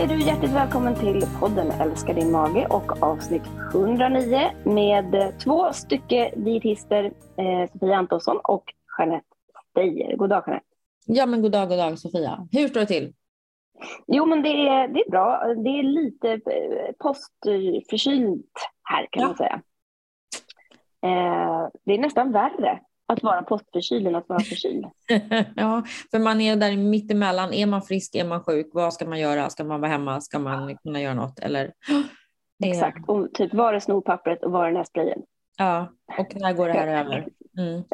är du hjärtligt välkommen till podden Älskar din mage och avsnitt 109 med två stycken dietister, eh, Sofia Antonsson och Jeanette Steyer. God dag Jeanette. Ja men god dag, god dag Sofia. Hur står det till? Jo men det är, det är bra. Det är lite eh, postförkylt här kan ja. man säga. Eh, det är nästan värre att vara postförkyld än att vara förkyld. ja, för man är där mittemellan. Är man frisk, är man sjuk, vad ska man göra? Ska man vara hemma? Ska man kunna göra något? Eller... Exakt, och typ var är snopappret och var är nässprayen? Ja, och när går det här över? Mm.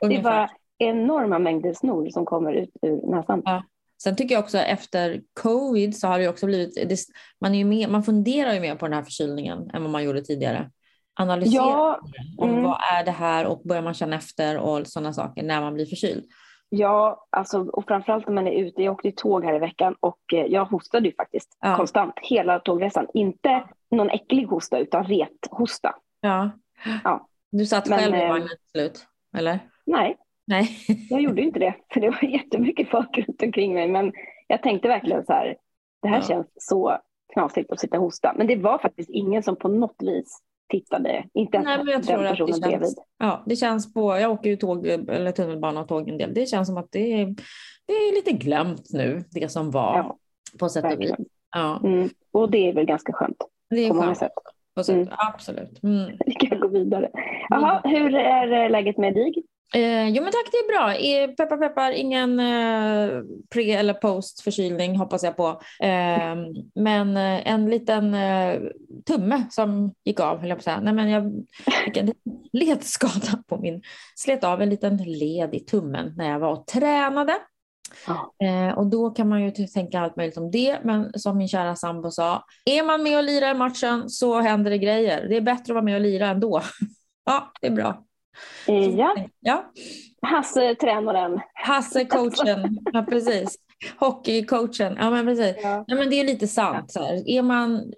Ja, det är bara enorma mängder snor som kommer ut ur näsan. Ja. Sen tycker jag också efter covid så har det också blivit, man, är mer, man funderar ju mer på den här förkylningen än vad man gjorde tidigare analysera ja, om mm. vad är det här och börjar man känna efter och sådana saker när man blir förkyld. Ja, alltså, och framförallt när man är ute. Jag åkte tåg här i veckan och eh, jag hostade ju faktiskt ja. konstant hela tågresan. Inte någon äcklig hosta utan rethosta. Ja. ja. Du satt själv i eh, vagnen till slut, eller? Nej, Nej. jag gjorde inte det. För det var jättemycket folk runt omkring mig. Men jag tänkte verkligen så här, det här ja. känns så knasigt att sitta och hosta. Men det var faktiskt ingen som på något vis tittade. Inte Nej, men jag tror att det känns, ja, det känns på, jag åker ju tåg eller tunnelbana och tåg en del. Det känns som att det är, det är lite glömt nu, det som var ja, på sätt och vis. Ja. Mm. Och det är väl ganska skönt. Det är på skönt. många sätt. Sätt, mm. Absolut. Mm. Vi kan gå vidare. Jaha, hur är läget med dig? Eh, jo men tack, det är bra. Eh, peppar peppar, ingen eh, pre eller post förkylning hoppas jag på. Eh, men eh, en liten eh, tumme som gick av, höll jag på att säga. Nej, men jag fick en ledskada på min, slet av en liten led i tummen när jag var och tränade. Oh. och då kan man ju tänka allt möjligt om det, men som min kära sambo sa, är man med och lirar i matchen så händer det grejer. Det är bättre att vara med och lira ändå. ja, det är bra. Ja. ja. Hasse tränaren. Hasse coachen, ja precis. Hockeycoachen, ja men precis. Ja. ja. men det är lite sant. Så här. Är man,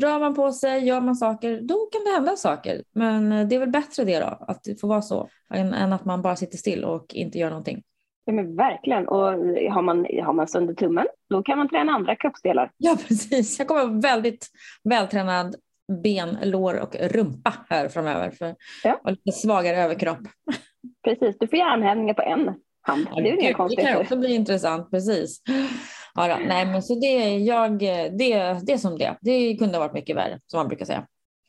rör man på sig, gör man saker, då kan det hända saker. Men det är väl bättre det då, att det får vara så, än, än att man bara sitter still och inte gör någonting. Ja, men verkligen. Och har man, har man sönder tummen, då kan man träna andra kroppsdelar. Ja, precis. Jag kommer vara väldigt vältränad ben, lår och rumpa här framöver. För ja. och lite svagare överkropp. Precis, du får göra armhävningar på en hand. Ja, det, är det, det kan också bli intressant, precis. Ja, då. nej, men så det, jag, det, det som det Det kunde ha varit mycket värre, som man brukar säga.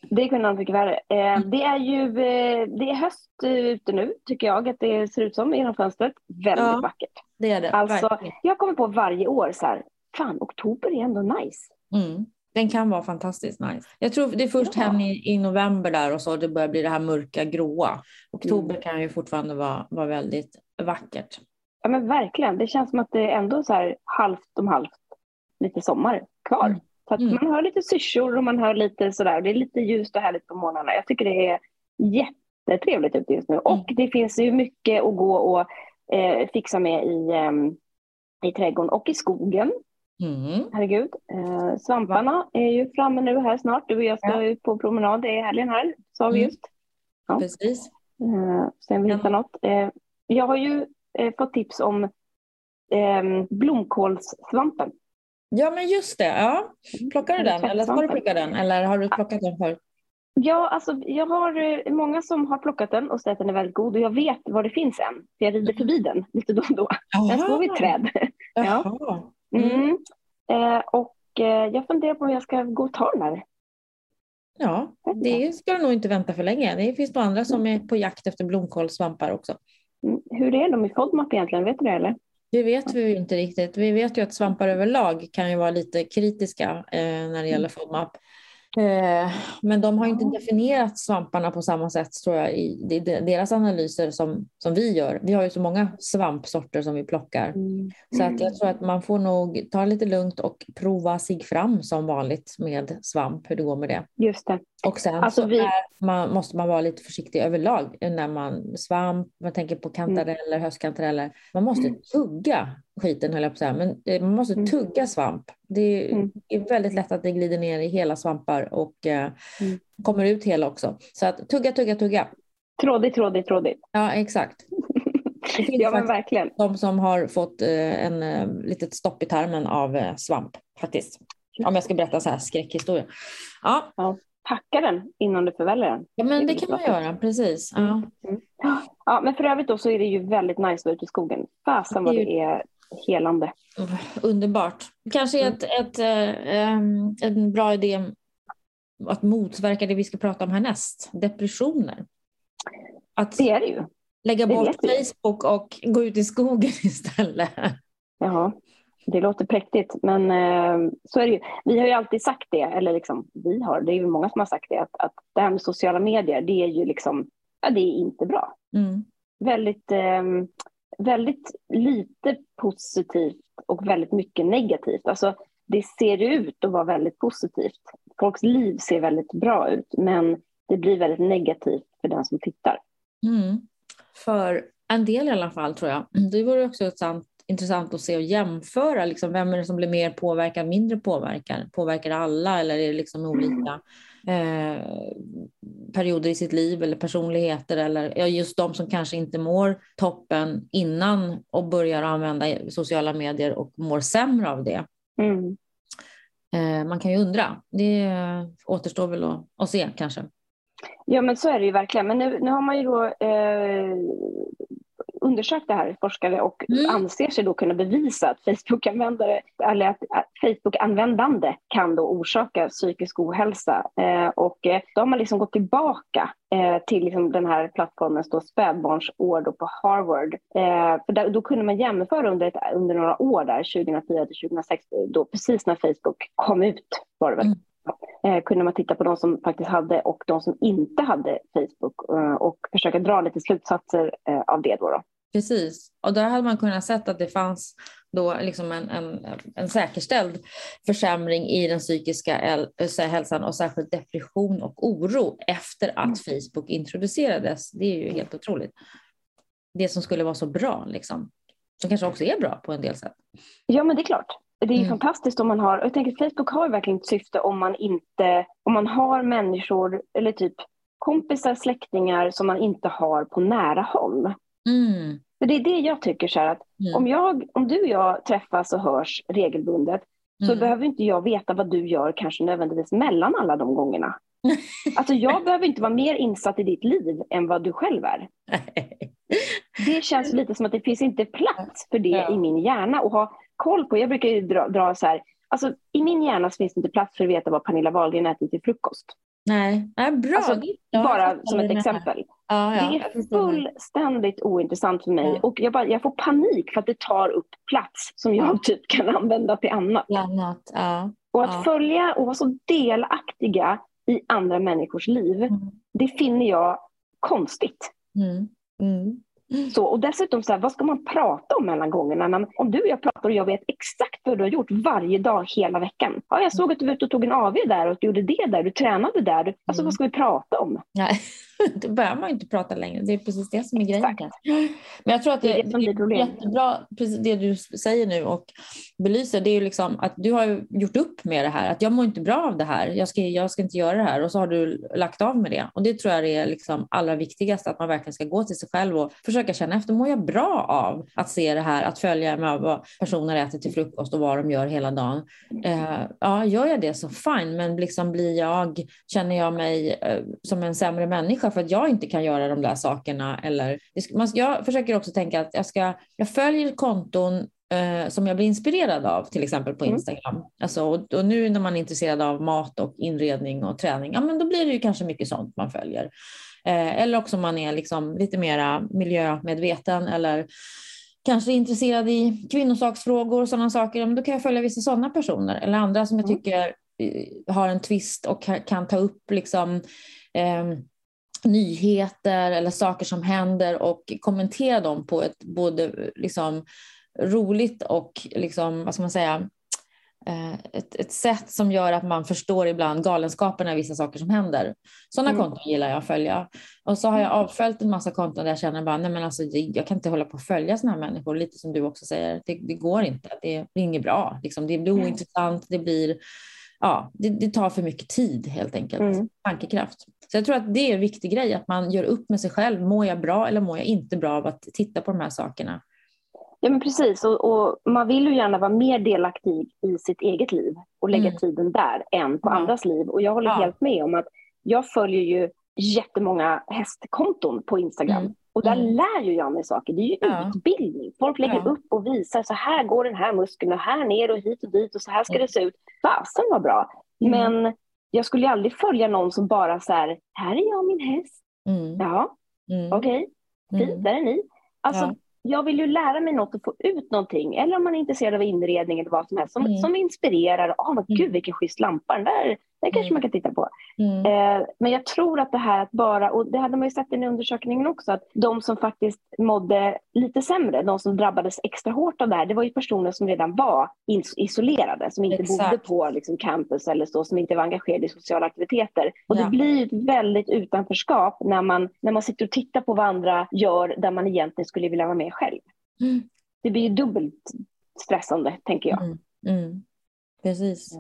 Det kunde ha varit mycket värre. Eh, mm. Det är ju eh, det är höst ute nu, tycker jag att det ser ut som genom fönstret. Väldigt ja, vackert. Det är det. Alltså, jag kommer på varje år så här, fan oktober är ändå nice. Mm. Den kan vara fantastiskt nice. Jag tror det är först ja. hem i, i, november där och så det börjar bli det här mörka gråa. Oktober mm. kan ju fortfarande vara, vara väldigt vackert. Ja men verkligen. Det känns som att det är ändå så här halvt om halvt lite sommar kvar. Mm. Så att mm. man hör lite syrsor och man hör lite sådär. Det är lite ljust och härligt på morgnarna. Jag tycker det är jättetrevligt ute just nu. Mm. Och det finns ju mycket att gå och eh, fixa med i, eh, i trädgården och i skogen. Mm. Herregud. Eh, svamparna är ju framme nu här snart. Du och jag ska ja. ut på promenad i helgen här, sa vi mm. just. Ja. Precis. Eh, sen vi hittar ja. något. Eh, jag har ju eh, fått tips om eh, blomkålssvampen. Ja, men just det. Ja. Plockar du den? Eller ska du plocka den? Eller har du plockat den förut? Ja, alltså, jag har eh, många som har plockat den och säger att den är väldigt god och jag vet var det finns en. För jag rider förbi den lite då och då. Den står vid ett träd. ja. Mm. mm. Eh, och eh, jag funderar på om jag ska gå och ta den här. Ja, det ska du nog inte vänta för länge. Det finns nog andra som är på jakt efter blomkålssvampar också. Mm. Hur är de i FODMAP egentligen? Vet du det eller? Det vet vi inte riktigt. Vi vet ju att svampar överlag kan ju vara lite kritiska eh, när det gäller FODMAP. Eh, men de har inte definierat svamparna på samma sätt tror jag i deras analyser som, som vi gör. Vi har ju så många svampsorter som vi plockar. Mm. Så att jag tror att man får nog ta lite lugnt och prova sig fram som vanligt med svamp, hur det går med det. Just det. Och sen alltså så vi... är, man, måste man vara lite försiktig överlag när man svamp, man tänker på kantareller, mm. höstkantareller. Man måste mm. tugga skiten höll jag på att säga, men eh, man måste mm. tugga svamp. Det mm. är väldigt lätt att det glider ner i hela svampar och eh, mm. kommer ut hela också. Så att tugga, tugga, tugga. Trådigt, trådigt, trådigt. Ja, exakt. Det finns ja, men verkligen. de som har fått eh, en litet stopp i tarmen av svamp faktiskt. Om jag ska berätta så här skräckhistoria. Ja. ja. Packa den innan du förväljer den. Ja, men det, det kan man göra, precis. Ja. Mm. ja, men för övrigt då så är det ju väldigt nice att vara ute i skogen. Fasen vad det är helande. Underbart. Kanske mm. ett, ett, ett, en bra idé att motverka det vi ska prata om härnäst, depressioner. Att det är det ju. Lägga det bort Facebook och gå ut i skogen istället. Ja, det låter präktigt, men eh, så är det ju. Vi har ju alltid sagt det, eller liksom, vi har, det är ju många som har sagt det, att, att det här med sociala medier, det är ju liksom, ja, det är inte bra. Mm. Väldigt, eh, väldigt lite positivt och väldigt mycket negativt. Alltså, det ser ut att vara väldigt positivt. Folks liv ser väldigt bra ut, men det blir väldigt negativt för den som tittar. Mm. För en del i alla fall tror jag. Det vore också sant, intressant att se och jämföra. Liksom, vem är det som blir mer påverkad, mindre påverkad? Påverkar alla eller är det liksom olika eh, perioder i sitt liv eller personligheter eller ja, just de som kanske inte mår toppen innan och börjar använda sociala medier och mår sämre av det. Mm. Eh, man kan ju undra. Det återstår väl att, att se kanske. Ja men så är det ju verkligen. Men nu, nu har man ju då eh, undersökt det här, forskare, och mm. anser sig då kunna bevisa att Facebook-användare, eller att, att Facebook-användande kan då orsaka psykisk ohälsa. Eh, och eh, då har man liksom gått tillbaka eh, till liksom den här plattformens då spädbarnsår då på Harvard. Eh, för där, då kunde man jämföra under, ett, under några år där, 2004 till 2006, då precis när Facebook kom ut var det väl. Mm eh, kunde man titta på de som faktiskt hade och de som inte hade Facebook eh, och försöka dra lite slutsatser eh, av det. Då, då. Precis, och där hade man kunnat se att det fanns då liksom en, en, en säkerställd försämring i den psykiska eh, hälsan och särskilt depression och oro efter att mm. Facebook introducerades. Det är ju helt otroligt. Det som skulle vara så bra, liksom. som kanske också är bra på en del sätt. Ja, men det är klart. Det är mm. fantastiskt om man har, och jag tänker Facebook har verkligen ett syfte om man inte, om man har människor eller typ kompisar, släktingar som man inte har på nära håll. Mm. För det är det jag tycker så här, att mm. om, jag, om du och jag träffas och hörs regelbundet så mm. behöver inte jag veta vad du gör kanske nödvändigtvis mellan alla de gångerna. Alltså jag behöver inte vara mer insatt i ditt liv än vad du själv är. Det känns lite som att det finns inte plats för det ja. i min hjärna att ha koll på. Jag brukar ju dra, dra så här, alltså i min hjärna finns det inte plats för att veta vad Pernilla Wahlgren äter till frukost. Nej, Nej bra. Alltså, bara som ett exempel. Ja, ja, det är fullständigt ointressant för mig och jag, bara, jag får panik för att det tar upp plats som jag typ kan använda till annat. annat. Ja, och att följa och vara så delaktiga i andra människors liv, mm. det finner jag konstigt. Mm. Mm. Så, och dessutom, så här, vad ska man prata om mellan gångerna? Men om du och jag pratar och jag vet exakt vad du har gjort varje dag hela veckan. Ja, jag såg att du var ute och tog en AV där och du gjorde det där, du tränade där. Alltså mm. vad ska vi prata om? Nej, då behöver man inte prata längre. Det är precis det som är grejen. Exakt. Men jag tror att det, det, är, det är jättebra, precis det du säger nu och belyser, det är ju liksom att du har gjort upp med det här, att jag mår inte bra av det här, jag ska, jag ska inte göra det här och så har du lagt av med det. Och det tror jag är liksom allra viktigast, att man verkligen ska gå till sig själv och försöka känna efter, mår jag bra av att se det här, att följa med vad personer äter till frukost och vad de gör hela dagen. Eh, ja, gör jag det så fine, men liksom blir jag, känner jag mig eh, som en sämre människa för att jag inte kan göra de där sakerna? Eller, jag försöker också tänka att jag, ska, jag följer konton eh, som jag blir inspirerad av, till exempel på mm. Instagram. Mm. Alltså, och, och, nu när man är intresserad av mat och inredning och träning, ja, men då blir det ju kanske mycket sånt man följer. Eh, eller också om man är liksom lite mera miljömedveten eller kanske intresserad i kvinnosaksfrågor och sådana saker, men då kan jag följa vissa sådana personer eller andra som jag mm. tycker eh, har en twist och kan ta upp liksom, eh, nyheter eller saker som händer och kommentera dem på ett både liksom, roligt och liksom, vad ska man säga, eh, ett, ett sätt som gör att man förstår ibland galenskaperna i vissa saker som händer. Sådana mm. konton gillar jag att följa. Och så har jag avföljt en massa konton där jag känner bara, nej men alltså jag kan inte hålla på att följa sådana här människor, lite som du också säger, det, det går inte, det blir inget bra, liksom. det blir ointressant, det blir, ja, det, det tar för mycket tid helt enkelt, mm. tankekraft. Så jag tror att det är en viktig grej, att man gör upp med sig själv. Mår jag bra eller mår jag inte bra av att titta på de här sakerna? Ja men precis och, och, man vill ju gärna vara mer delaktig i sitt eget liv och lägga mm. tiden där än på ja. andras liv. Och jag håller ja. helt med om att jag följer ju jättemånga hästkonton på Instagram. Mm. Och där mm. lär ju jag mig saker. Det är ju ja. utbildning. Folk lägger ja. upp och visar så här går den här muskeln och här ner och hit och dit och så här ska mm. det se ut. Fasen var bra. Mm. Men jag skulle aldrig följa någon som bara så här, här är jag och min häst. Mm. Ja, mm. okej, okay. fint, där är ni. Alltså, ja jag vill ju lära mig något och få ut någonting. Eller om man är intresserad av inredning eller vad som helst som, mm. som inspirerar. Åh, oh, men gud vilken schysst lampa, den där, den kanske mm. man kan titta på. Mm. Eh, men jag tror att det här att bara, och det hade man ju sett i den undersökningen också, att de som faktiskt mådde lite sämre, de som drabbades extra hårt av det här, det var ju personer som redan var isolerade, som inte Exakt. bodde på liksom, campus eller så, som inte var engagerade i sociala aktiviteter. Och ja. det blir ett väldigt utanförskap när man, när man sitter och tittar på vad andra gör där man egentligen skulle vilja vara med själv. Mm. Det blir ju dubbelt stressande, tänker jag. Mm. Mm. Precis.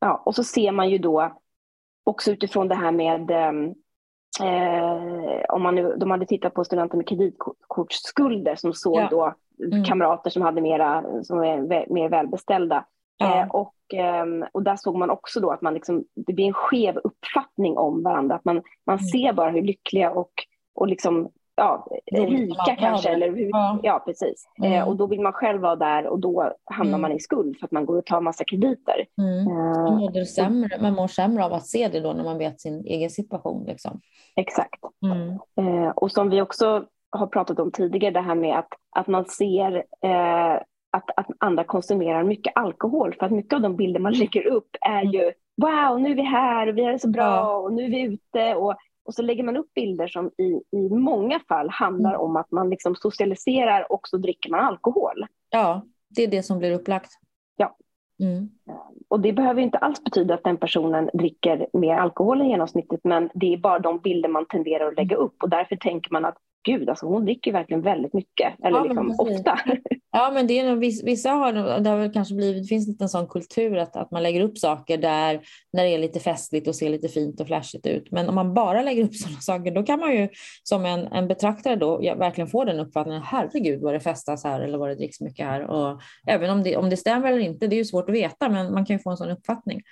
Ja, och så ser man ju då också utifrån det här med ehm, eh, om man nu, de hade tittat på studenter med kreditkortsskulder som såg ja. då mm. kamrater som hade mera, som är mer välbeställda. Ja. Eh, och, eh, och där såg man också då att man liksom, det blir en skev uppfattning om varandra. Att man, man mm. ser bara hur lyckliga och, och liksom ja, rika kanske. Eller hur, ja. ja precis. Eh, mm. Eh, och då vill man själv vara där och då hamnar mm. man i skuld för att man går och tar massa krediter. Mm. Eh, man, sämre, man mår sämre av att se det då när man vet sin egen situation. Liksom. Exakt. Mm. Eh, och som vi också har pratat om tidigare, det här med att, att man ser eh, att, att andra konsumerar mycket alkohol. För att mycket av de bilder man lägger upp är mm. ju wow, nu är vi här och vi har det så bra och nu är vi ute. Och och så lägger man upp bilder som i, i många fall handlar mm. om att man liksom socialiserar och så dricker man alkohol. Ja, det är det som blir upplagt. Ja. Mm. Och det behöver inte alls betyda att den personen dricker mer alkohol än genomsnittet men det är bara de bilder man tenderar att lägga upp och därför tänker man att gud, alltså hon dricker verkligen väldigt mycket, eller ja, liksom ofta. Ja, men det är nog, vissa har, det har väl kanske blivit, det finns lite en sån kultur att, att man lägger upp saker där när det är lite festligt och ser lite fint och flashigt ut. Men om man bara lägger upp sådana saker, då kan man ju som en, en betraktare då verkligen få den uppfattningen, herregud vad det festas här eller vad det dricks mycket här. Och även om det, om det stämmer eller inte, det är ju svårt att veta, men man kan ju få en sån uppfattning.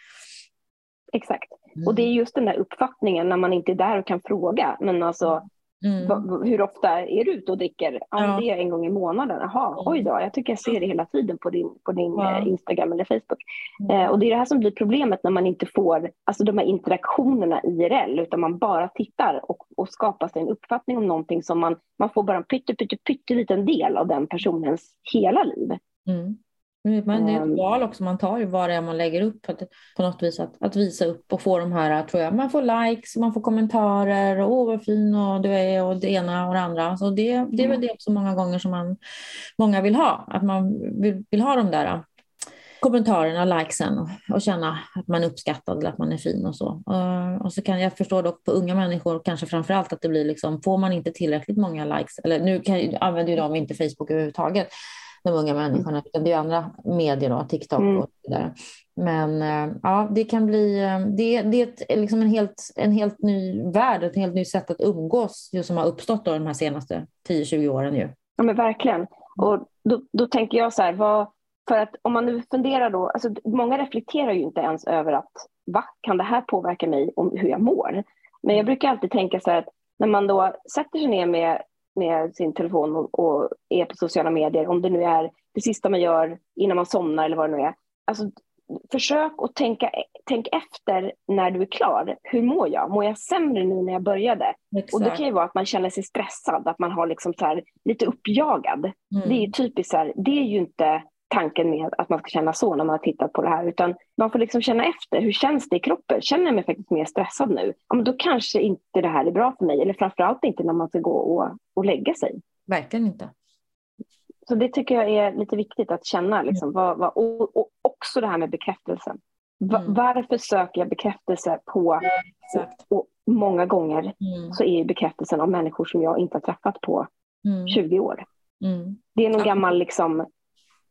Exakt. Mm. Och det är just den där uppfattningen när man inte är där och kan fråga. Men alltså, Mm. Hur ofta är du ute och dricker? Ja. Det är en gång i månaden. Jaha, mm. oj då, jag tycker jag ser det hela tiden på din, på din ja. Eh, Instagram eller Facebook. Mm. Eh, och det är det här som blir problemet när man inte får alltså de här interaktionerna IRL utan man bara tittar och, och skapar sig en uppfattning om någonting som man, man får bara en pytte, pytte, pytteliten del av den personens hela liv. Mm. Men det är ett ehm. val också man tar vad det är man lägger upp att, på något vis att, att visa upp och få de här, tror jag, man får likes, man får kommentarer och åh vad fin och du är och det ena och det andra. Så det, det är väl mm. det också många gånger som man, många vill ha, att man vill, vill ha de där kommentarerna, likesen och, och, känna att man är uppskattad eller att man är fin och så. Uh, och så kan jag förstå dock på unga människor, kanske framför allt att det blir liksom, får man inte tillräckligt många likes, eller nu kan, använder ju de inte Facebook överhuvudtaget, de unga människorna, utan det är andra medier, då, TikTok mm. och så vidare. Men eh, ja, det kan bli, eh, det, det är ett, liksom en, helt, en helt ny värld, ett helt nytt sätt att umgås just som har uppstått då de här senaste 10-20 åren ju. Ja men verkligen. Och då, då tänker jag så här, vad, för att om man nu funderar då, alltså många reflekterar ju inte ens över att va, kan det här påverka mig om hur jag mår? Men jag brukar alltid tänka så här att när man då sätter sig ner med med sin telefon och, och, är på sociala medier, om det nu är det sista man gör innan man somnar eller vad det nu är. Alltså, försök att tänka tänk efter när du är klar. Hur mår jag? Mår jag sämre nu när jag började? Exakt. Och det kan ju vara att man känner sig stressad, att man har liksom så lite uppjagad. Mm. Det är ju typiskt så här, det är ju inte tanken med att man ska känna så när man har tittat på det här, utan man får liksom känna efter. Hur känns det i kroppen? Känner jag mig faktiskt mer stressad nu? Ja, men då kanske inte det här är bra för mig, eller framförallt inte när man ska gå och, och lägga sig. Verkligen inte. Så det tycker jag är lite viktigt att känna, liksom, vad, vad, och, och, också det här med bekräftelsen. Mm. Varför söker jag bekräftelse på, Exakt. och, många gånger mm. så är bekräftelsen av människor som jag inte har träffat på mm. 20 år. Mm. Det är någon gammal liksom,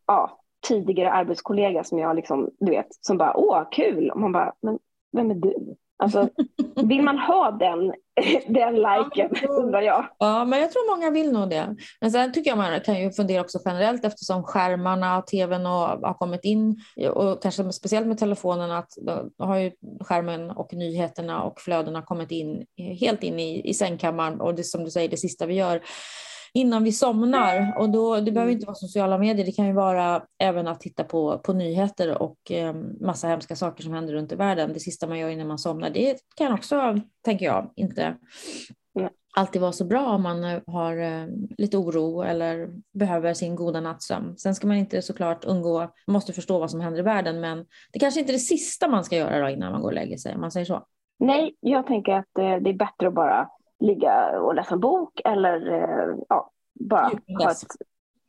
ja, tidigare arbetskollega som jag liksom, du vet, som bara åh kul. Och man bara, men vem är du? Alltså, vill man ha den, den liken, ja, undrar jag. Ja, men jag tror många vill nog det. Men sen tycker jag man kan ju fundera också generellt eftersom skärmarna, tvn och, har kommit in och kanske speciellt med telefonerna att då har ju skärmen och nyheterna och flödena kommit in helt in i, i sängkammaren och det som du säger, det sista vi gör innan vi somnar. Och då, det behöver inte vara sociala medier, det kan ju vara även att titta på, på nyheter och eh, massa hemska saker som händer runt i världen. Det sista man gör innan man somnar, det kan också, tänker jag, inte alltid vara så bra om man eh, har eh, lite oro eller behöver sin goda nattsömn. Sen ska man inte såklart undgå, man måste förstå vad som händer i världen, men det kanske inte är det sista man ska göra då innan man går och lägger sig, om man säger så. Nej, jag tänker att eh, det är bättre att bara ligga och läsa en bok eller eh, ja, bara ha ett,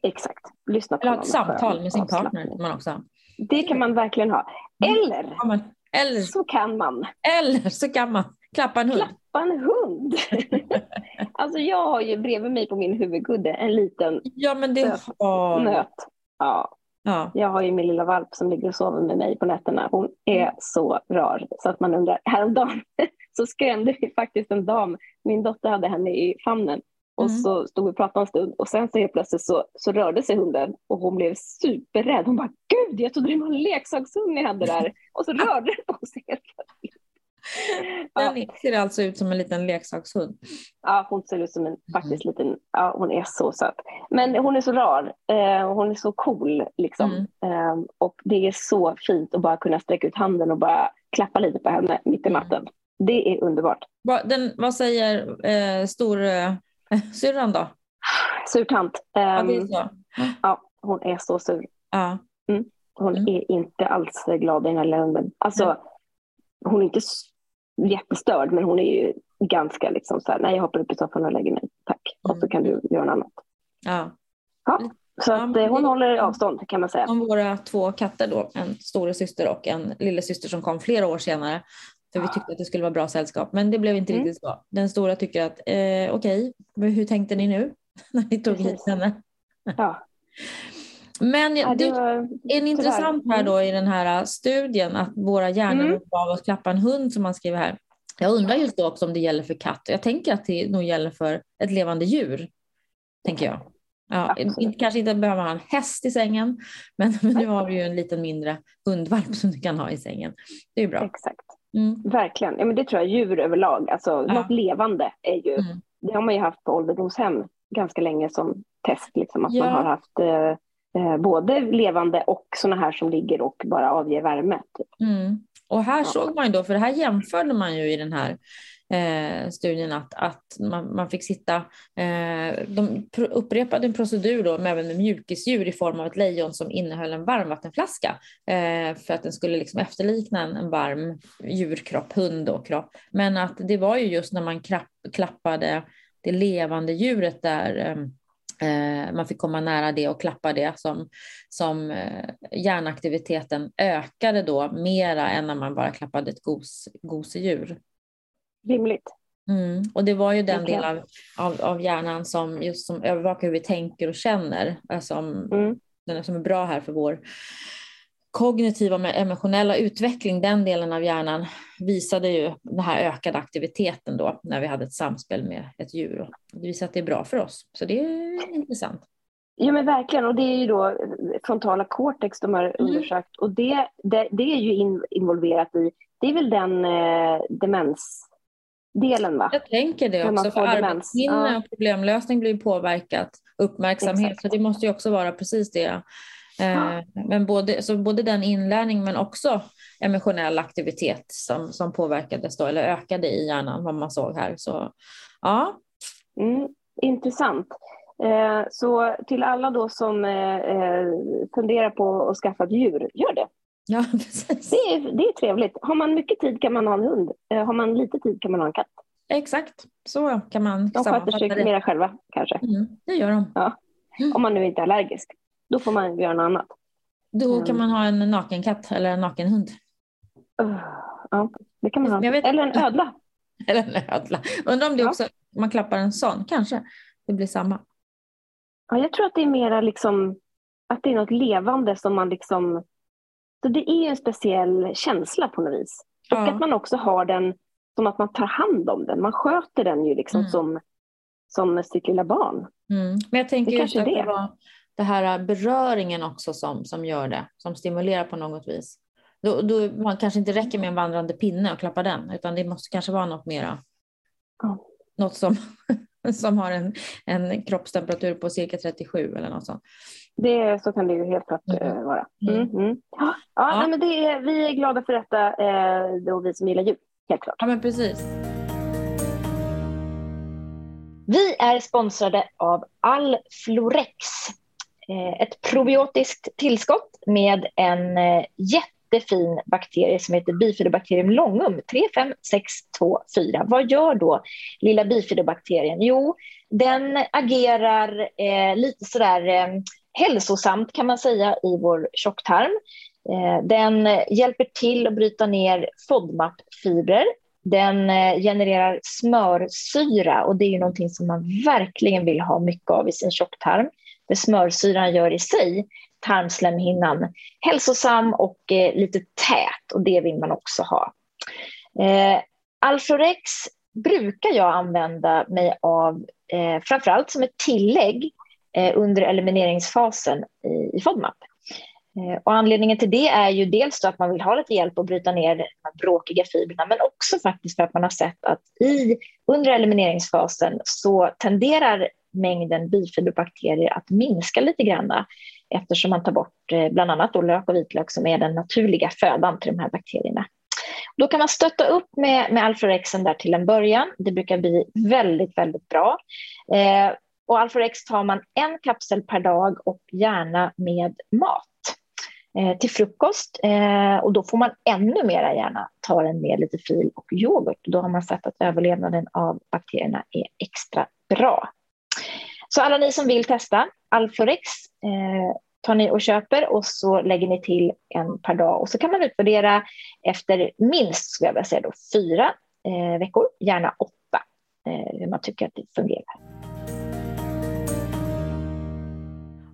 exakt, lyssna på Eller ha ett samtal med sin partner. Man också. Det kan man verkligen ha. Mm. Eller, ja, eller så kan man. Eller så kan man klappa en hund. Klappa en hund. alltså jag har ju bredvid mig på min huvudkudde en liten ja, men det har... nöt. Ja. Ja. Jag har ju min lilla valp som ligger och sover med mig på nätterna. Hon är mm. så rar så att man undrar. Häromdagen så skrämde vi faktiskt en dam. Min dotter hade henne i famnen och mm. så stod vi och pratade en stund och sen så helt plötsligt så, så rörde sig hunden och hon blev superrädd. Hon bara gud jag trodde det var en leksakshund ni hade där och så rörde det på sig helt plötsligt. Den ja. ser alltså ut som en liten leksakshund. Ja, hon ser ut som en faktiskt mm. liten, ja hon är så söt. Men hon är så rar, eh, hon är så cool liksom. Mm. Eh, och det är så fint att bara kunna sträcka ut handen och bara klappa lite på henne mitt i mm. natten. Mm. Det är underbart. Va, den, vad säger eh, stor eh, då? Surtant. Um, ja, det är ehm, så. ja, hon är så sur. Ja. Mm. Hon mm. är inte alls glad i den här lögnen. Alltså, hon är inte jättestörd, men hon är ju ganska liksom så här, nej jag hoppar upp i soffan och lägger mig, tack. Och så mm. kan du göra något annat. Ja. ja. Så att, ja, eh, hon håller avstånd kan man säga. Om våra två katter då, en stora syster och en lillasyster som kom flera år senare. För vi tyckte att det skulle vara bra sällskap, men det blev inte mm. riktigt så. Den stora tycker att eh, okej, okay, hur tänkte ni nu när ni tog hit henne? Ja. Men ja, det var, en intressant här då i den här studien att våra hjärnor mm. av att klappa en hund som man skriver här. Jag undrar just då också om det gäller för katt. Jag tänker att det nog gäller för ett levande djur. Tänker jag. Ja, kanske inte behöver ha en häst i sängen, men, men nu har vi ju en liten mindre hundvalp som du kan ha i sängen. Det är bra. Exakt. Mm. Verkligen. Ja, men det tror jag djur överlag. Alltså, ja. Något levande är ju, mm. det har man ju haft på ålderdomshem ganska länge som test. Liksom, att ja. man har haft eh, både levande och sådana här som ligger och bara avger värme. Typ. Mm. Och här ja. såg man ju då, för det här jämförde man ju i den här eh, studien att, att man, man fick sitta, eh, de upprepade en procedur då med, även med mjukisdjur i form av ett lejon som innehöll en varmvattenflaska eh, för att den skulle liksom efterlikna en, en varm djurkropp, hund och kropp. Men att det var ju just när man klapp, klappade det levande djuret där eh, man fick komma nära det och klappa det som, som eh, hjärnaktiviteten ökade då mera än när man bara klappade ett gos, gosedjur rimligt. Mm. Och det var ju den okay. del av, av, av, hjärnan som, just som övervakar hur vi tänker och känner, alltså mm. den som är bra här för vår kognitiva och emotionella utveckling, den delen av hjärnan visade ju den här ökade aktiviteten då när vi hade ett samspel med ett djur. Det visar att det är bra för oss, så det är intressant. Ja men verkligen och det är ju då frontala cortex de har mm. undersökt och det, det, det, är ju in, involverat i, det är väl den eh, demens delen va? Jag tänker det också, för arbetsminne ja. och problemlösning blir påverkat, uppmärksamhet, Exakt. så det måste ju också vara precis det. Eh, men både, så både den inlärning men också emotionell aktivitet som, som påverkades då, eller ökade i hjärnan, vad man såg här. Så, ja. Mm, intressant. Eh, så till alla då som eh, eh funderar på att skaffa ett djur, gör det. Ja, precis. Det är, det är trevligt. Har man mycket tid kan man ha en hund. Eh, har man lite tid kan man ha en katt. Exakt, så kan man De sköter sig mera själva kanske. Mm, det gör de. Ja. Mm. Om man nu inte är allergisk. Då får man göra något annat. Då kan man ha en nakenkatt eller en nakenhund. Uh, ja, det kan man ha. Eller en ödla. eller en ödla. Undrar om det också, man klappar en sån, kanske det blir samma. Ja, jag tror att det är mera liksom att det är något levande som man liksom så det är en speciell känsla på något vis. Och att man också har den som att man tar hand om den. Man sköter den ju liksom mm. som, som sitt lilla barn. Mm. Men jag tänker det just att det. det var det här beröringen också som, som gör det, som stimulerar på något vis. Då, då, man kanske inte räcker med en vandrande pinne och klappa den, utan det måste kanske vara något mera. Ja. Något som, som har en, en kroppstemperatur på cirka 37 eller något sånt. Det, så kan det ju helt klart mm. Eh, vara. Mm. Mm. mm. Ja, ja. Nej, men det är, vi är glada för detta, eh, då vi som gillar djur. Helt klart. Ja, men precis. Vi är sponsrade av Alflorex. Eh, ett probiotiskt tillskott med en eh, jättefin bakterie som heter Bifidobacterium longum 35624. Vad gör då lilla bifidobakterien? Jo, den agerar eh, lite sådär eh, hälsosamt kan man säga i vår tjocktarm. Eh, den hjälper till att bryta ner FODMAP-fibrer. Den eh, genererar smörsyra och det är ju någonting som man verkligen vill ha mycket av i sin tjocktarm. Det smörsyran gör i sig tarmslemhinnan hälsosam och eh, lite tät och det vill man också ha. Eh, Alforex brukar jag använda mig av eh, framförallt som ett tillägg eh, under elimineringsfasen i, i FODMAP. Eh, och anledningen till det är ju dels att man vill ha lite hjälp att bryta ner de bråkiga fibrerna men också faktiskt för att man har sett att i, under elimineringsfasen så tenderar mängden bifiberbakterier att minska lite grann eftersom man tar bort eh, bland annat då lök och vitlök som är den naturliga födan till de här bakterierna. Då kan man stötta upp med, med Alforexen där till en början. Det brukar bli väldigt, väldigt bra. Eh, och Alforex tar man en kapsel per dag och gärna med mat eh, till frukost. Eh, och då får man ännu mer gärna ta den med lite fil och yoghurt. Då har man sett att överlevnaden av bakterierna är extra bra. Så alla ni som vill testa Alforex eh, tar ni och köper och så lägger ni till en per dag och så kan man utvärdera efter minst skulle jag vilja säga då, fyra eh, veckor, gärna åtta, eh, hur man tycker att det fungerar.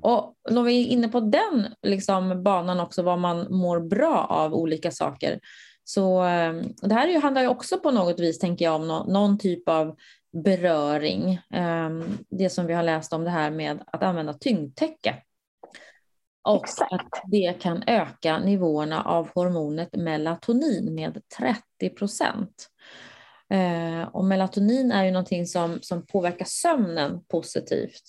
Och när vi är inne på den liksom, banan också, vad man mår bra av olika saker. Så eh, det här handlar ju också på något vis, tänker jag, om någon typ av beröring. Ehm, det som vi har läst om det här med att använda tyngdtäcke. Och Exakt. att det kan öka nivåerna av hormonet melatonin med 30 procent. Eh, och melatonin är ju någonting som, som påverkar sömnen positivt.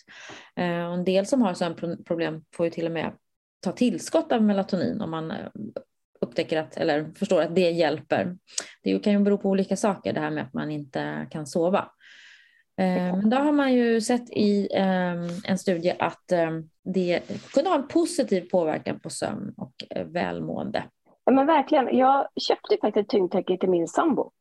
Eh, och en del som har sömnproblem får ju till och med ta tillskott av melatonin om man eh, upptäcker att, eller förstår att det hjälper. Det kan ju bero på olika saker, det här med att man inte kan sova. Eh, men då har man ju sett i ehm, en studie att ehm, det kunde ha en positiv påverkan på sömn och eh, välmående. Ja, men verkligen. Jag köpte faktiskt ett tyngdtäcke till min sambo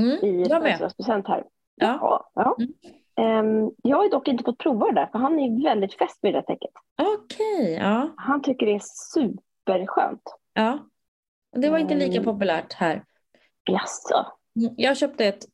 mm, i födelsedagspresent här. Ja. ja. Mm. Um, jag har dock inte fått prova det där, för han är väldigt fäst vid det täcket. Okej, okay, ja. Han tycker det är superskönt. Ja, det var inte lika populärt här. Jaså? Mm, jag köpte ett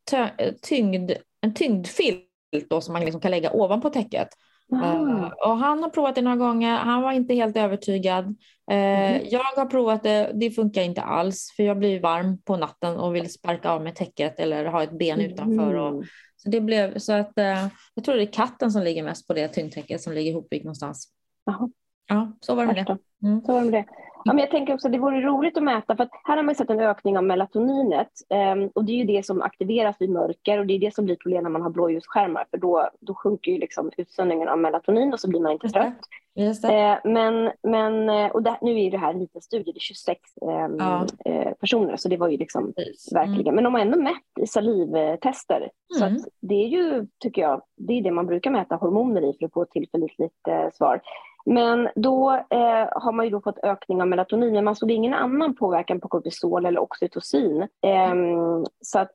tyngd, en tyngdfilt då som man liksom kan lägga ovanpå täcket. Uh, och han har provat det några gånger, han var inte helt övertygad. Mm. Jag har provat det, det funkar inte alls för jag blir varm på natten och vill sparka av mig täcket eller ha ett ben utanför. Och, mm. så det blev så att uh, jag tror det är katten som ligger mest på det tyngdtäcket som ligger ihopvikt någonstans. Aha. Ja, så var det med det. Mm. Så var det med det. Ja, men jag tänker också att det vore roligt att mäta, för att här har man sett en ökning av melatoninet um, och det är ju det som aktiveras vid mörker och det är det som blir problem när man har blåljusskärmar för då, då sjunker ju liksom utsöndringen av melatonin och så blir man inte trött. Uh, men, men eh, och det, nu är det här en liten studie, det är 26 um, ja. uh, personer så det var ju liksom Precis. verkligen, mm. men de har ändå mätt i salivtester mm. så det är ju, tycker jag, det är det man brukar mäta hormoner i för att få ett tillförlitligt svar. Men då eh, har man ju då fått ökning av melatonin, men man såg ingen annan påverkan på kortisol eller oxytocin. Eh, så att,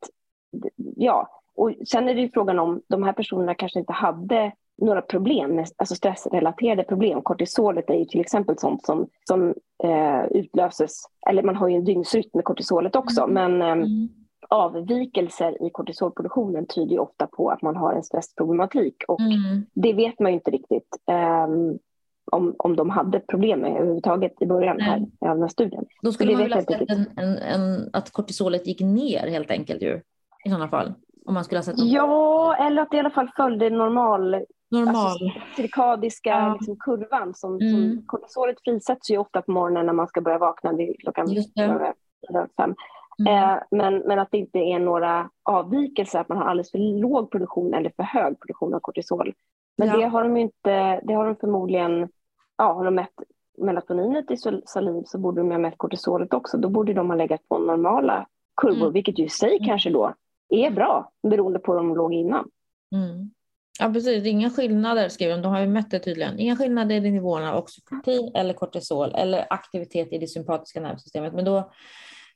ja, och sen är det ju frågan om de här personerna kanske inte hade några problem, alltså stressrelaterade problem. Kortisolet är ju till exempel sånt som, som eh, utlöses, eller man har ju en dygnsrytm med kortisolet också, mm. men eh, mm. avvikelser i kortisolproduktionen tyder ju ofta på att man har en stressproblematik och mm. det vet man ju inte riktigt. Um, om, om de hade problem med överhuvudtaget i början här, av den här studien. Då skulle man vilja jag inte sett en, en, en, att kortisolet gick ner helt enkelt ju, i sådana fall. Om man skulle ha sett Ja, eller att det i alla fall följde normal, normal. alltså, cirkadiska Ja. liksom, kurvan. Som, Mm. som, kortisolet frisätts ju ofta på morgonen när man ska börja vakna vid klockan fem. Mm. Eh, men, men att det inte är några avvikelser, att man har alldeles för låg produktion eller för hög produktion av kortisol. Men Ja. det har de inte, det har de förmodligen, ja har de mätt melatoninet i saliv så borde de ha mätt kortisolet också. Då borde de ha legat på normala kurvor, Mm. vilket ju i sig Mm. kanske då är bra beroende på hur de låg innan. Mm. Ja precis, inga skillnader skriver de. De har ju mätt det tydligen. Inga skillnader i nivåerna av oxytocin eller kortisol eller aktivitet i det sympatiska nervsystemet. Men då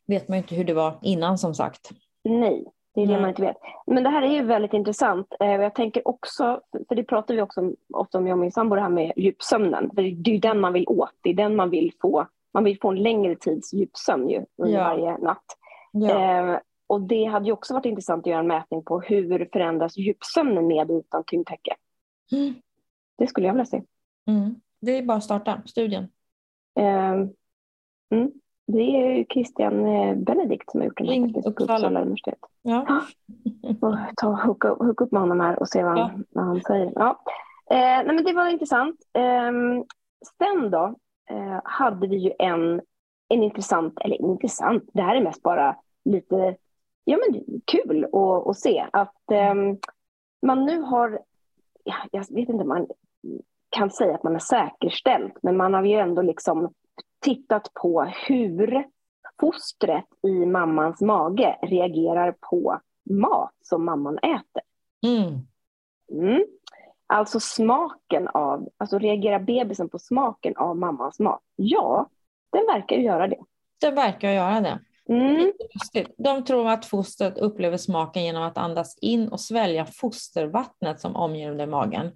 vet man ju inte hur det var innan som sagt. Nej, det är det man inte vet. Men det här är ju väldigt intressant. Eh, Jag tänker också, för det pratar vi också om, ofta om jag och min sambo, det här med djupsömnen. För det är ju den man vill åt, det är den man vill få. Man vill få en längre tids djupsömn ju under Ja. varje natt. Ja. Eh, och det hade ju också varit intressant att göra en mätning på hur förändras djupsömnen med och utan tyngdtäcke. Mm. Det skulle jag vilja se. Mm. Det är bara att starta studien. Eh, mm. Det är Christian eh, Benedikt som har gjort den här faktiskt, Uppsala. Uppsala universitet. Ja. Och ta hooka, hooka upp med honom här och se vad, Ja. han, vad han säger. Ja. Eh, nej men det var intressant. Ehm, sen då eh, hade vi ju en, en intressant, eller intressant, det här är mest bara lite ja, men kul att, att se att ehm, man nu har, ja, jag vet inte om man kan säga att man har säkerställt, men man har ju ändå liksom tittat på hur fostret i mammans mage reagerar på mat som mamman äter. Mm. Mm. Alltså smaken av, alltså reagerar bebisen på smaken av mammans mat? Ja, den verkar ju göra det. Det verkar göra det. Mm. De tror att fostret upplever smaken genom att andas in och svälja fostervattnet som omger under magen.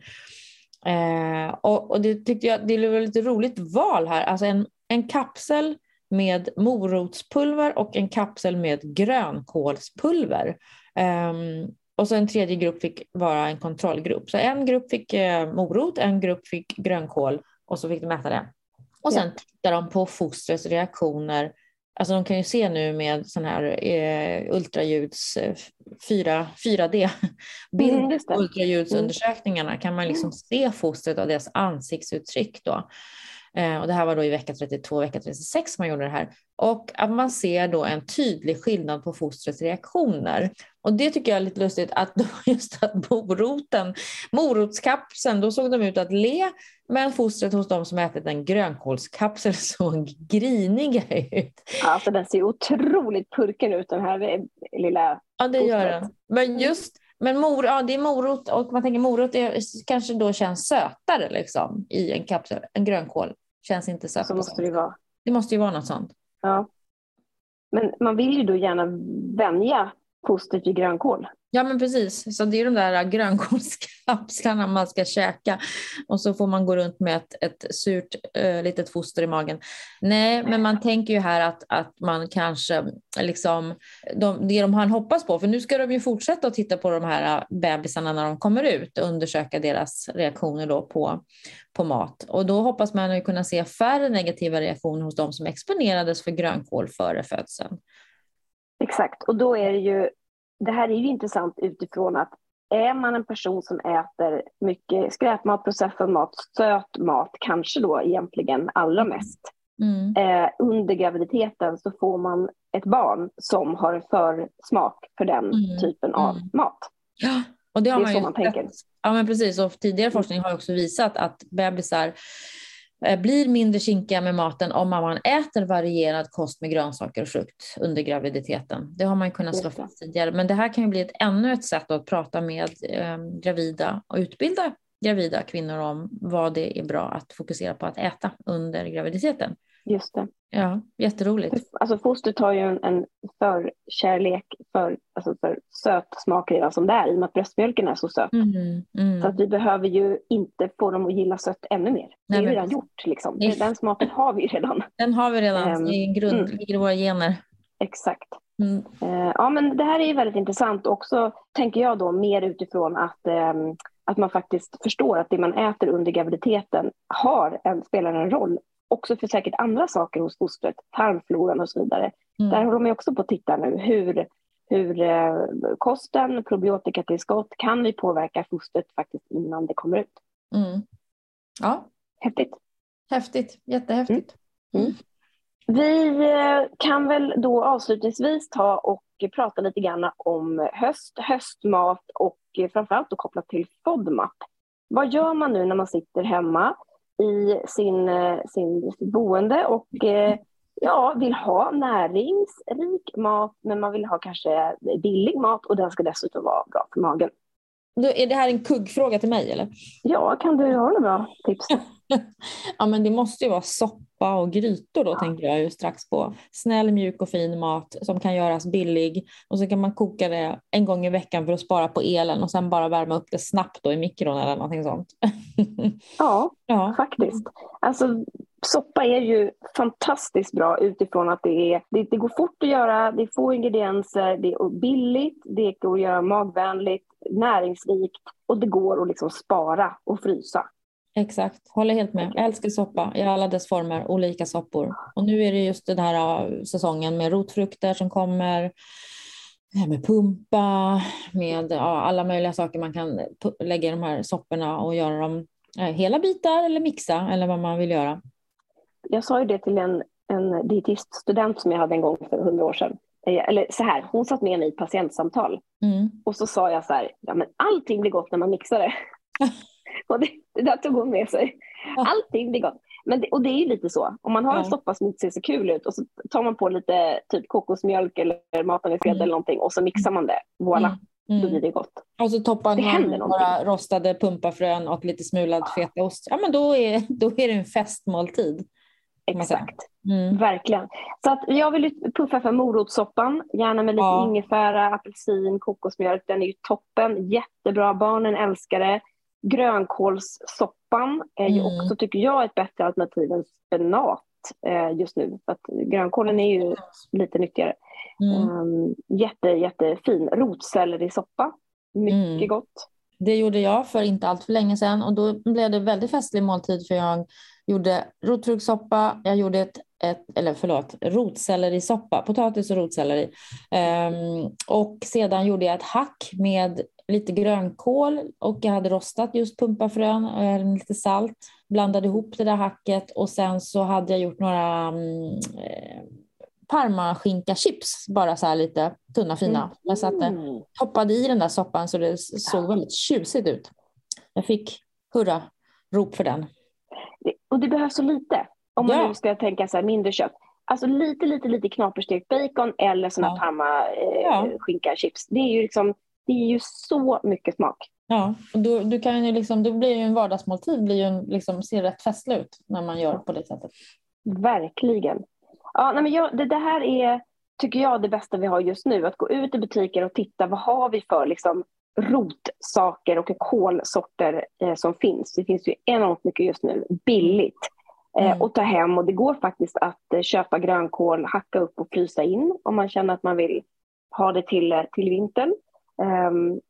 Eh, och, och det tyckte jag det var lite roligt val här. Alltså en, en kapsel med morotspulver och en kapsel med grönkålspulver. Ehm, och så en tredje grupp fick vara en kontrollgrupp. Så en grupp fick eh, morot, en grupp fick grönkål och så fick de äta det. Och sen tittar de på fostrets reaktioner Alltså de kan ju se nu med sån här eh, ultraljuds eh, 4, 4D bild Mm, just det. ultraljudsundersökningarna kan man liksom se fostret och deras ansiktsuttryck då. Eh, och det här var då i vecka 32, vecka 36 man gjorde det här. Och att man ser då en tydlig skillnad på fostrets reaktioner. Och det tycker jag är lite lustigt att just att moroten, morotskapseln, då såg de ut att le, men fostret hos de som ätit en grönkålskapsel såg griniga ut. Alltså den ser otroligt purken ut den här eh, lilla Ja, det gör den. Men just men mor, ja, det är morot och man tänker morot är, kanske då känns sötare liksom, i en kapsel. En grönkål känns inte sött. så måste det vara. Det måste ju vara något sånt. Ja. Men man vill ju då gärna vänja fostret vid grönkål. Ja men precis, så det är de där grönkålskapslarna man ska käka och så får man gå runt med ett, ett surt äh, litet foster i magen. Nej, men man tänker ju här att, att man kanske liksom, de, det de han hoppas på, för nu ska de ju fortsätta att titta på de här eh, bebisarna när de kommer ut och undersöka deras reaktioner då på, på mat. Och då hoppas man ju kunna se färre negativa reaktioner hos de som exponerades för grönkål före födseln. Exakt, och då är det ju, det här är ju intressant utifrån att är man en person som äter mycket skräpmat, processad mat, söt mat, kanske då egentligen allra mest, Mm. eh, under graviditeten så får man ett barn som har en försmak för den Mm, typen av mm. mat. Ja, och det, har Det är man så man tänker. Ja, men precis. Och tidigare forskning har också visat att bebisar blir mindre kinkiga med maten om man äter varierad kost med grönsaker och frukt under graviditeten. Det har man kunnat slå fast tidigare. Men det här kan ju bli ett, ännu ett sätt att prata med eh, gravida och utbilda gravida kvinnor om vad det är bra att fokusera på att äta under graviditeten. Just det. Ja, jätteroligt. Alltså fostret har ju en, en förkärlek för, alltså för söt smak redan som det är i och med att bröstmjölken är så söt. Mm, mm. Så att vi behöver ju inte få dem att gilla sött ännu mer. Det Nej, är ju redan gjort. Liksom. Nej. Den smaken har vi ju redan. Den har vi redan, är en grund, mm. ligger i våra gener. Exakt. Mm. Eh, ja, men det här är ju väldigt intressant också, tänker jag då, mer utifrån att ehm, att man faktiskt förstår att det man äter under graviditeten har en, spelar en roll också för säkert andra saker hos fostret, tarmfloran och så vidare. Mm. Där håller man också på att titta nu hur, hur eh, kosten, probiotikatillskott, kan vi påverka fostret faktiskt innan det kommer ut. Mm. Ja. Häftigt. Häftigt, jättehäftigt. Mm. mm. Vi eh, kan väl då avslutningsvis ta och prata lite grann om höst, höstmat och framförallt då kopplat till FODMAP. Vad gör man nu när man sitter hemma i sin, eh, sin, sitt boende och eh, ja, vill ha näringsrik mat men man vill ha kanske billig mat och den ska dessutom vara bra för magen. Då är det här en kuggfråga till mig eller? Ja, kan du ha några bra tips? ja, men det måste ju vara soppa och grytor då, ja. tänker jag ju strax på. Snäll, mjuk och fin mat som kan göras billig och så kan man koka det en gång i veckan för att spara på elen och sen bara värma upp det snabbt då i mikron eller någonting sånt. ja, ja, faktiskt. Alltså, soppa är ju fantastiskt bra utifrån att det, är, det, det går fort att göra, det är få ingredienser, det är billigt, det går att göra magvänligt, näringsrikt och det går att liksom spara och frysa. Exakt, håller helt med. Jag älskar soppa i alla dess former, olika soppor. Och nu är det just den här säsongen med rotfrukter som kommer, med pumpa, med ja, alla möjliga saker man kan lägga i de här sopporna och göra dem eh, hela bitar eller mixa eller vad man vill göra. Jag sa ju det till en, en dietiststudent som jag hade en gång för hundra år sedan. Eh, eller så här, hon satt med mig i patientsamtal mm. och så sa jag så här, ja men allting blir gott när man mixar det. Och det, det där tog hon med sig. Allting blir gott. Men det, och det är ju lite så. Om man har en soppa som inte ser så kul ut och så tar man på lite typ kokosmjölk eller matavelsgrädde mm. eller någonting och så mixar man det. Voilà. Mm. Mm. Då blir det gott. Och så toppar man några rostade pumpafrön och lite smulad ja. fetaost. Ja men då är, då är det en festmåltid. Exakt, mm. verkligen. Så att jag vill puffa för morotssoppan, gärna med lite ja. ingefära, apelsin, kokosmjölk. Den är ju toppen, jättebra. Barnen älskar det. Grönkålssoppan är ju mm. också, tycker jag, ett bättre alternativ än spenat eh, just nu. För att grönkålen är ju lite nyttigare. Mm. Um, jätte, jättefin. Rotsellerisoppa, mycket mm. gott. Det gjorde jag för inte allt för länge sedan och då blev det väldigt festlig måltid för jag gjorde rotfruktssoppa, jag gjorde ett, ett eller förlåt, rotsellerisoppa, potatis och rotselleri. Um, och sedan gjorde jag ett hack med lite grönkål och jag hade rostat just pumpafrön, och lite salt, blandade ihop det där hacket och sen så hade jag gjort några mm, eh, parmaskinka-chips, bara så här lite tunna fina. Mm. Jag satte, toppade i den där soppan så det såg väldigt tjusigt ut. Jag fick hurra rop för den. Och det behövs så lite. Om man ja. nu ska tänka så här mindre kött. Alltså lite, lite, lite knaperstekt bacon eller såna ja. parma eh, ja. skinka chips. Det är ju liksom det är ju så mycket smak. Ja, och då, du kan ju liksom, då blir ju en vardagsmåltid blir ju liksom, ser rätt festlig ut när man gör på det sättet. Verkligen. Ja, nej men jag, det, det här är, tycker jag, det bästa vi har just nu. Att gå ut i butiker och titta vad har vi för liksom, rotsaker och kolsorter eh, som finns. Det finns ju enormt mycket just nu, billigt. Eh, mm. och ta hem och det går faktiskt att eh, köpa grönkål, hacka upp och frysa in om man känner att man vill ha det till, eh, till vintern. Um,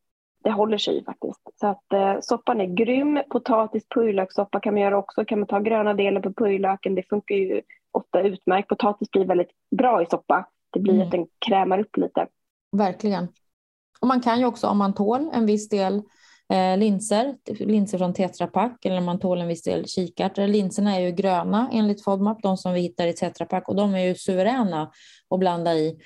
det håller sig faktiskt. Så att uh, soppan är grym. Potatis, purjolökssoppa kan man göra också. Kan man ta gröna delen på purjolöken, det funkar ju ofta utmärkt. Potatis blir väldigt bra i soppa. Det blir mm. att den krämar upp lite. Verkligen. Och man kan ju också om man tål en viss del eh, linser, linser från Tetra Pak eller om man tål en viss del kikärtor. Linserna är ju gröna enligt FODMAP, de som vi hittar i Tetra Pak och de är ju suveräna att blanda i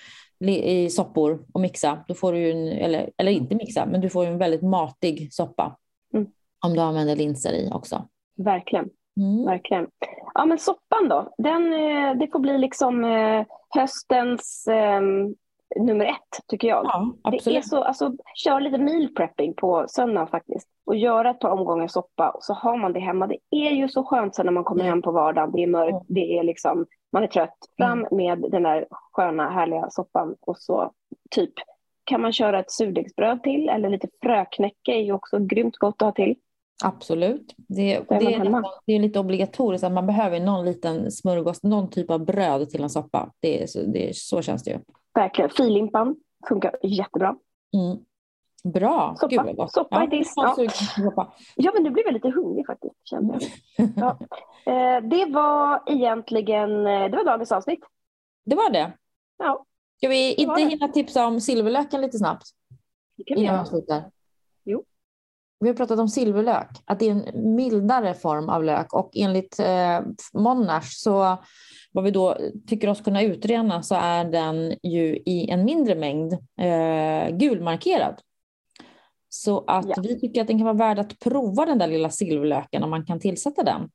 i soppor och mixa. Då får du en, eller, eller inte mixa, men du får en väldigt matig soppa. Mm. Om du använder linser i också. Verkligen. Mm. Verkligen. Ja, men soppan då, den, eh, det får bli liksom eh, höstens eh, nummer ett, tycker jag. Ja, det är så, alltså, kör lite meal prepping på söndagen faktiskt och göra ett par omgångar soppa och så har man det hemma. Det är ju så skönt sen när man kommer hem på vardagen. Det är mörkt, mm. det är liksom, man är trött. Fram mm. med den där sköna härliga soppan och så typ kan man köra ett surdegsbröd till eller lite fröknäcke är ju också grymt gott att ha till. Absolut. Det, det, är, nästan, det är lite obligatoriskt att man behöver någon liten smörgås, någon typ av bröd till en soppa. Det är, det är, så känns det ju. Verkligen. Filimpan funkar jättebra. Mm. Bra. Soppa, Gud vad gott. soppa. Ja. Ja. ja, men nu blir jag lite hungrig faktiskt. Kände jag. Ja. Eh, det var egentligen eh, det var dagens avsnitt. Det var det. Ja, Ska vi inte det. hinna tipsa om silverlöken lite snabbt? det kan vi Innan göra. vi slutar. Jo. Vi har pratat om silverlök, att det är en mildare form av lök och enligt eh, Monash så vad vi då tycker oss kunna utrena så är den ju i en mindre mängd eh, gulmarkerad. Så att Ja. vi tycker att den kan vara värd att prova den där lilla silverlöken om man kan tillsätta den.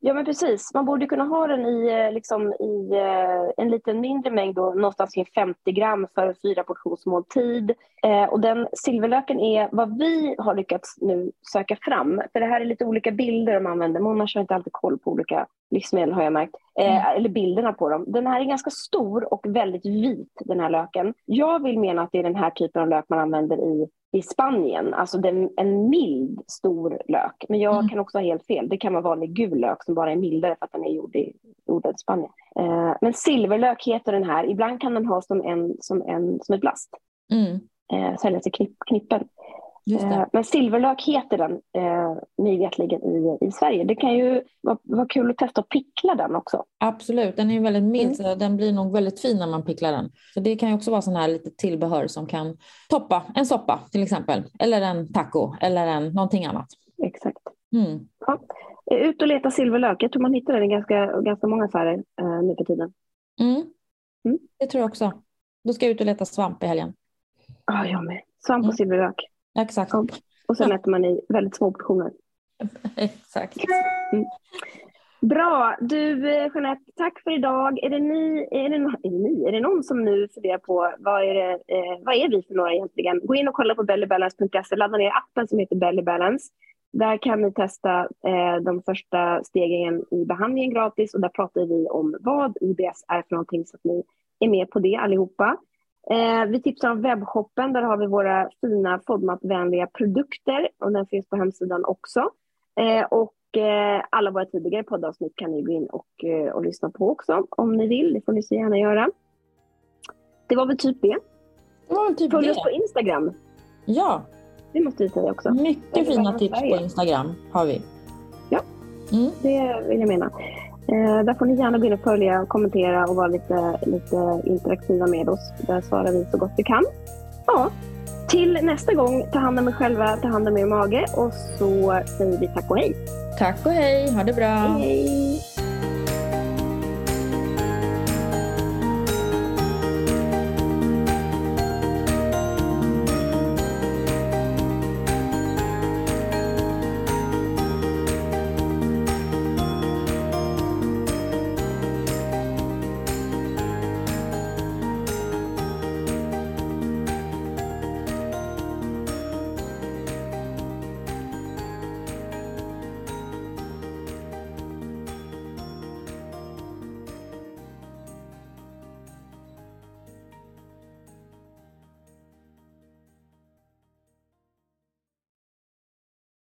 Ja, men precis. Man borde kunna ha den i, eh, liksom, i eh, en liten mindre mängd, då, någonstans kring 50 gram för fyra portionsmåltid. Eh, och den silverlöken är vad vi har lyckats nu söka fram. För det här är lite olika bilder de använder. Monash har inte alltid koll på olika livsmedel har jag märkt. Eh, Eller bilderna på dem. Den här är ganska stor och väldigt vit, den här löken. Jag vill mena att det är den här typen av lök man använder i i Spanien, alltså den, en mild stor lök. Men jag Mm. kan också ha helt fel. Det kan vara vanlig gul lök som bara är mildare för att den är gjord i, odlad i Spanien. Eh, men silverlök heter den här. Ibland kan den ha som en, som en, som ett blast. Mm, Eh, säljas i knipp, knippen. Eh, men silverlök heter den eh, mig vetligen i, i Sverige. Det kan ju vara, vara kul att testa att pickla den också. Absolut, den är ju väldigt mild Mm. den blir nog väldigt fin när man picklar den. Så det kan ju också vara sån här lite tillbehör som kan toppa en soppa till exempel. Eller en taco eller en, någonting annat. Exakt. Mm. Eh, ut och leta silverlök. Jag tror man hittar den i ganska, ganska många affärer eh, nu för tiden. Mm. Mm. Det tror jag också. Då ska jag ut och leta svamp i helgen. Ja, jag med. Svamp och Mm. silverlök. Exakt. Ja. Och sen äter man i väldigt små portioner. Exakt. Bra. Du eh, Jeanette, tack för idag. Är det, ni, är, det, är, det ni, är det någon som nu funderar på vad är, det, eh, vad är vi för några egentligen? Gå in och kolla på bellybalance.se, ladda ner appen som heter Belly Balance. Där kan ni testa eh, de första stegen i behandlingen gratis och där pratar vi om vad IBS är för någonting så att ni är med på det allihopa. Eh, vi tipsar om webbshoppen, där har vi våra fina FODMAP-vänliga produkter och den finns på hemsidan också. Eh, och eh, alla våra tidigare poddavsnitt kan ni gå in och, eh, och lyssna på också om ni vill. Det får ni så gärna göra. Det var väl typ det. Det var väl typ Följ oss på det. Instagram. Ja, Det måste vi säga också. mycket fina tips på Sverige. Instagram har vi. Ja. Mm. Det vill jag mena. Eh, där får ni gärna gå in och följa och kommentera och vara lite, lite interaktiva med oss. Där svarar vi så gott vi kan. Ja. Till nästa gång, ta hand om er själva, ta hand om er mage och så säger vi tack och hej. Tack och hej, ha det bra. Hej!